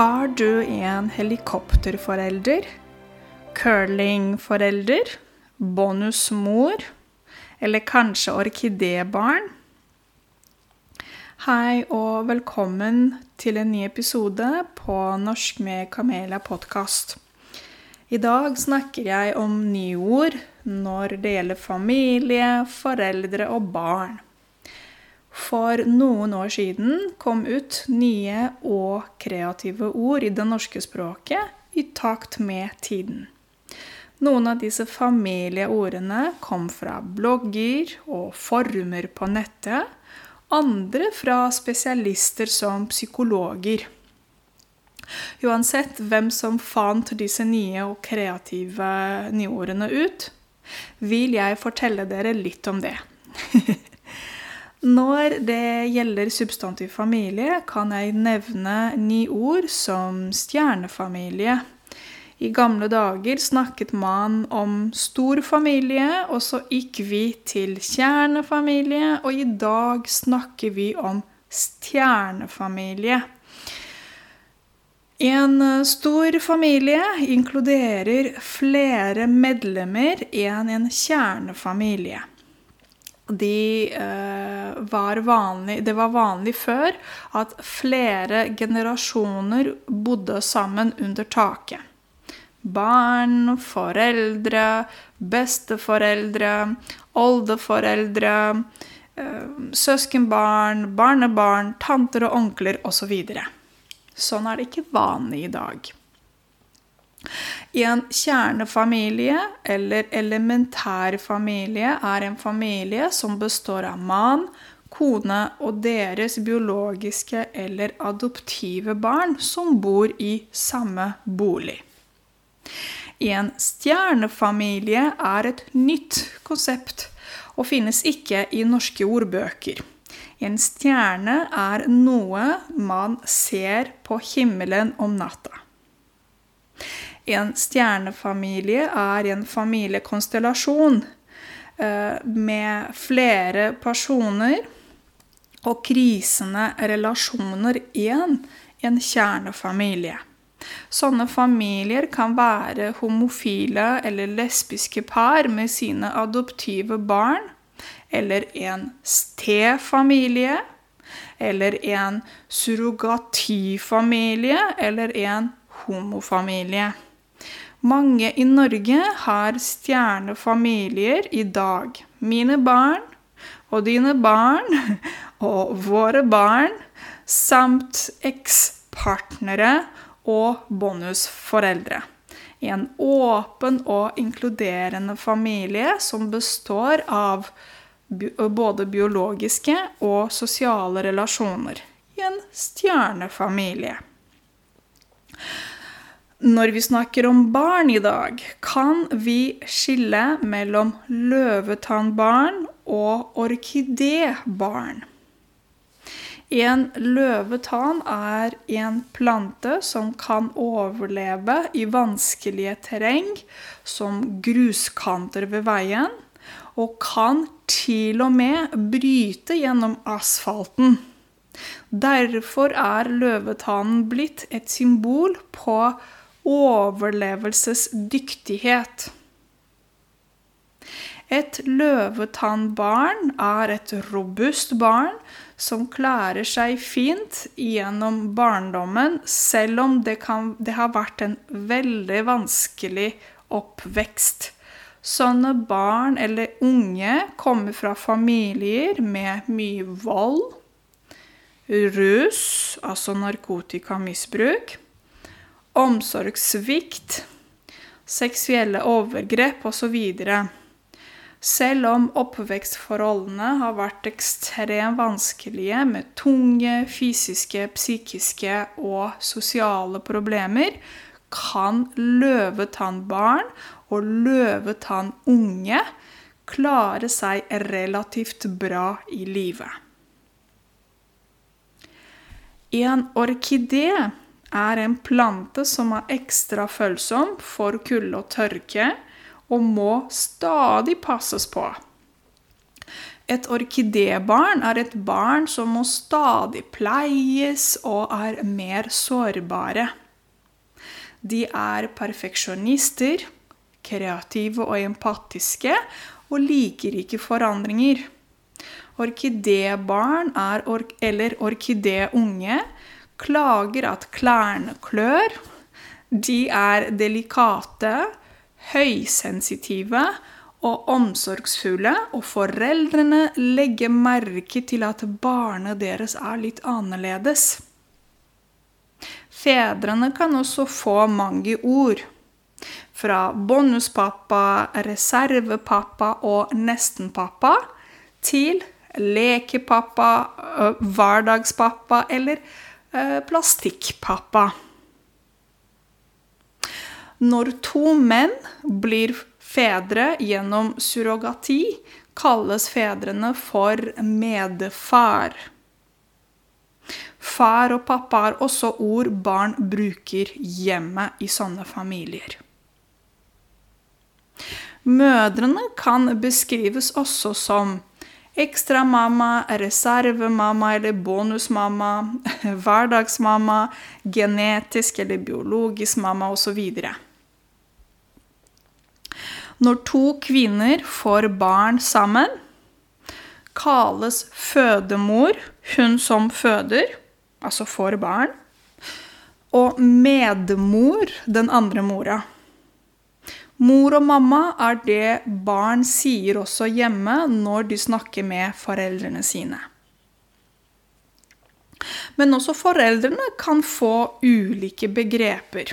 Er du en helikopterforelder? Curlingforelder? Bonusmor? Eller kanskje orkidebarn? Hei og velkommen til en ny episode på Norsk med Kamelia podkast. I dag snakker jeg om nyord når det gjelder familie, foreldre og barn. For noen år siden kom ut nye og kreative ord i det norske språket i takt med tiden. Noen av disse familieordene kom fra blogger og former på nettet. Andre fra spesialister som psykologer. Uansett hvem som fant disse nye og kreative nyordene ut, vil jeg fortelle dere litt om det. Når det gjelder substantiv familie, kan jeg nevne ni ord som stjernefamilie. I gamle dager snakket man om stor familie, og så gikk vi til kjernefamilie, og i dag snakker vi om stjernefamilie. En eh, stor familie inkluderer flere medlemmer enn en kjernefamilie. De, uh, var vanlig, det var vanlig før at flere generasjoner bodde sammen under taket. Barn, foreldre, besteforeldre, oldeforeldre, uh, søskenbarn, barnebarn, tanter og onkler osv. Sånn er det ikke vanlig i dag. I en kjernefamilie eller elementærfamilie er en familie som består av mann, kone og deres biologiske eller adoptive barn som bor i samme bolig. I en stjernefamilie er et nytt konsept og finnes ikke i norske ordbøker. En stjerne er noe man ser på himmelen om natta. En stjernefamilie er en familiekonstellasjon eh, med flere personer og krisende relasjoner igjen en kjernefamilie. Sånne familier kan være homofile eller lesbiske par med sine adoptive barn eller en stefamilie, eller en surrogatifamilie, eller en homofamilie. Mange i Norge har stjernefamilier i dag. Mine barn og dine barn og våre barn samt ekspartnere og bonusforeldre. En åpen og inkluderende familie som består av både biologiske og sosiale relasjoner i en stjernefamilie. Når vi snakker om barn i dag, kan vi skille mellom løvetannbarn og orkidébarn. En løvetann er en plante som kan overleve i vanskelige terreng, som gruskanter ved veien, og kan til og med bryte gjennom asfalten. Derfor er løvetannen blitt et symbol på overlevelsesdyktighet. Et løvetannbarn er et robust barn som klarer seg fint gjennom barndommen, selv om det, kan, det har vært en veldig vanskelig oppvekst. Sånne barn eller unge kommer fra familier med mye vold, rus, altså narkotikamisbruk, omsorgssvikt, seksuelle overgrep osv. Selv om oppvekstforholdene har vært ekstremt vanskelige med tunge fysiske, psykiske og sosiale problemer, kan løvetannbarn og løvetannunge klare seg relativt bra i livet. En orkidé er en plante som er ekstra følsom for kulde og tørke, og må stadig passes på. Et orkidébarn er et barn som må stadig pleies og er mer sårbare. De er perfeksjonister, kreative og empatiske, og liker ikke forandringer. Orkidébarn or eller orkidéunge klager at klærne klør. De er delikate, høysensitive og omsorgsfulle, og foreldrene legger merke til at barnet deres er litt annerledes. Fedrene kan også få mange ord. Fra bonuspappa, reservepappa og nestenpappa til lekepappa, hverdagspappa eller plastikkpappa. Når to menn blir fedre gjennom surrogati, kalles fedrene for medfar. Far og pappa er også ord barn bruker hjemme i sånne familier. Mødrene kan beskrives også som ekstramamma, reservemamma eller bonusmamma, hverdagsmamma, genetisk eller biologisk mamma osv. Når to kvinner får barn sammen, kalles fødemor hun som føder, altså får barn, og medmor den andre mora. Mor og mamma er det barn sier også hjemme når de snakker med foreldrene sine. Men også foreldrene kan få ulike begreper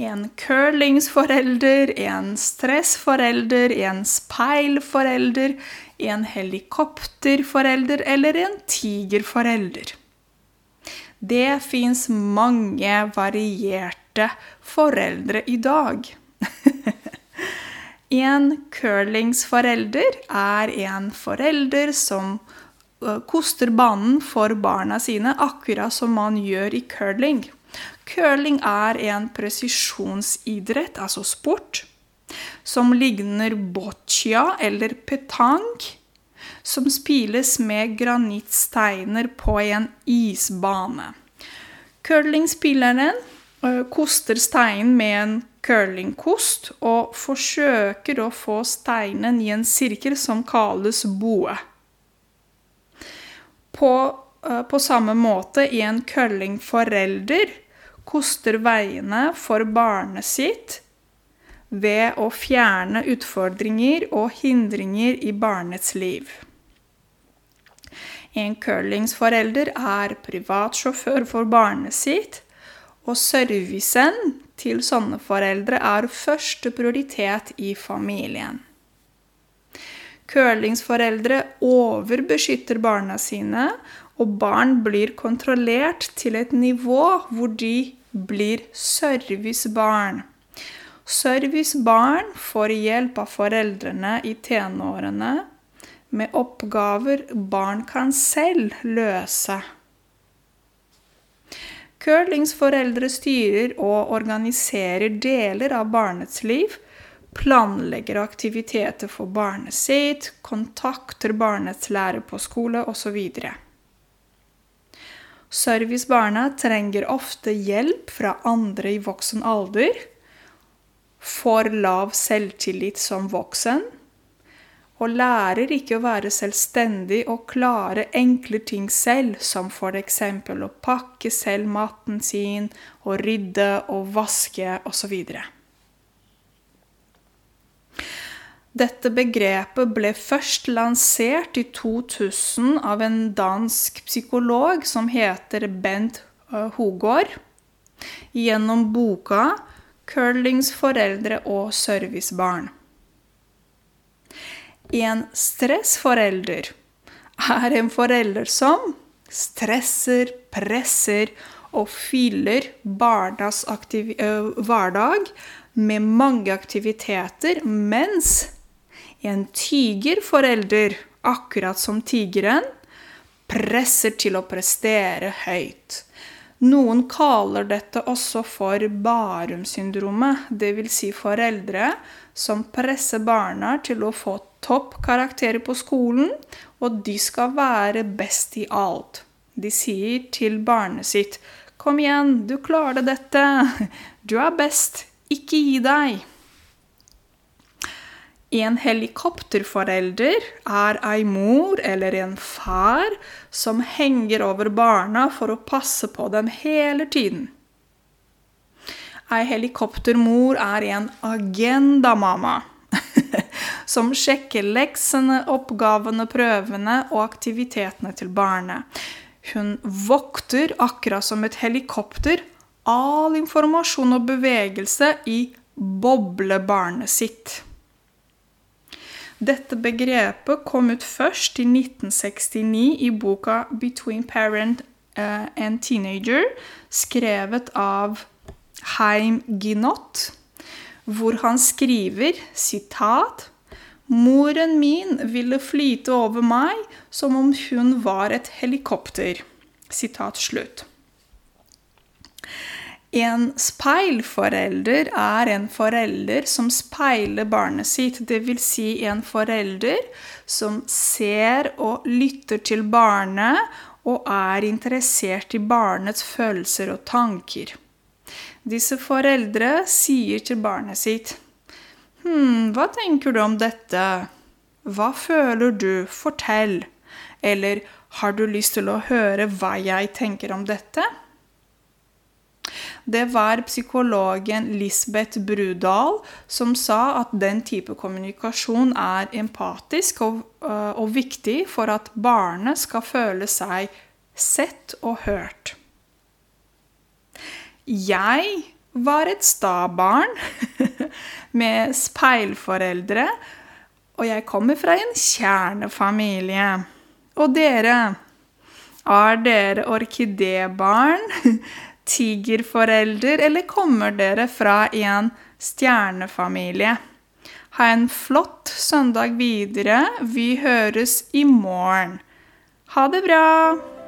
en curlingsforelder, en stressforelder, en speilforelder, en helikopterforelder eller en tigerforelder. Det fins mange varierte foreldre i dag. en curlingsforelder er en forelder som koster banen for barna sine, akkurat som man gjør i curling. Curling er en presisjonsidrett, altså sport, som ligner boccia eller petanque, som spilles med granittsteiner på en isbane. Curlingspilleren koster steinen med en curlingkost og forsøker å få steinen i en sirkel som kalles boe. På, på samme måte i en curlingforelder koster veiene for barnet sitt ved å fjerne utfordringer og hindringer i barnets liv. En curlingsforelder er privatsjåfør for barnet sitt, og servicen til sånne foreldre er første prioritet i familien. Curlingsforeldre overbeskytter barna sine, og barn blir kontrollert til et nivå hvor de blir servicebarn. Servicebarn får hjelp av foreldrene i tenårene med oppgaver barn kan selv løse. Curlingsforeldre styrer og organiserer deler av barnets liv, planlegger aktiviteter for barnet sitt, kontakter barnets lærer på skole osv. Servicebarna trenger ofte hjelp fra andre i voksen alder, får lav selvtillit som voksen, og lærer ikke å være selvstendig og klare enkle ting selv, som f.eks. å pakke selv maten sin, og rydde og vaske osv. Dette begrepet ble først lansert i 2000 av en dansk psykolog som heter Bent Hogård, gjennom boka 'Curlings foreldre og servicebarn'. En stressforelder er en forelder som stresser, presser og fyller barnas hverdag med mange aktiviteter, mens en tigerforelder, akkurat som tigeren, presser til å prestere høyt. Noen kaller dette også for Barum-syndromet, dvs. Si foreldre som presser barna til å få toppkarakterer på skolen, og de skal være best i alt. De sier til barnet sitt 'Kom igjen, du klarer dette. Du er best. Ikke gi deg'. En helikopterforelder er ei mor eller en far som henger over barna for å passe på dem hele tiden. Ei helikoptermor er en agendamamma som sjekker leksene, oppgavene, prøvene og aktivitetene til barnet. Hun vokter, akkurat som et helikopter, all informasjon og bevegelse i boblebarnet sitt. Dette begrepet kom ut først i 1969 i boka 'Between Parent eh, and Teenager', skrevet av Heim Ginott, hvor han skriver sitat Moren min ville flyte over meg som om hun var et helikopter. Sitat slutt. En speilforelder er en forelder som speiler barnet sitt. Dvs. Si en forelder som ser og lytter til barnet og er interessert i barnets følelser og tanker. Disse foreldre sier til barnet sitt Hm, hva tenker du om dette? Hva føler du? Fortell. Eller har du lyst til å høre hva jeg tenker om dette? Det var psykologen Lisbeth Brudal som sa at den type kommunikasjon er empatisk og, øh, og viktig for at barnet skal føle seg sett og hørt. Jeg var et sta barn med speilforeldre, og jeg kommer fra en kjernefamilie. Og dere? Er dere orkidebarn? Tigerforelder? Eller kommer dere fra en stjernefamilie? Ha en flott søndag videre. Vi høres i morgen. Ha det bra!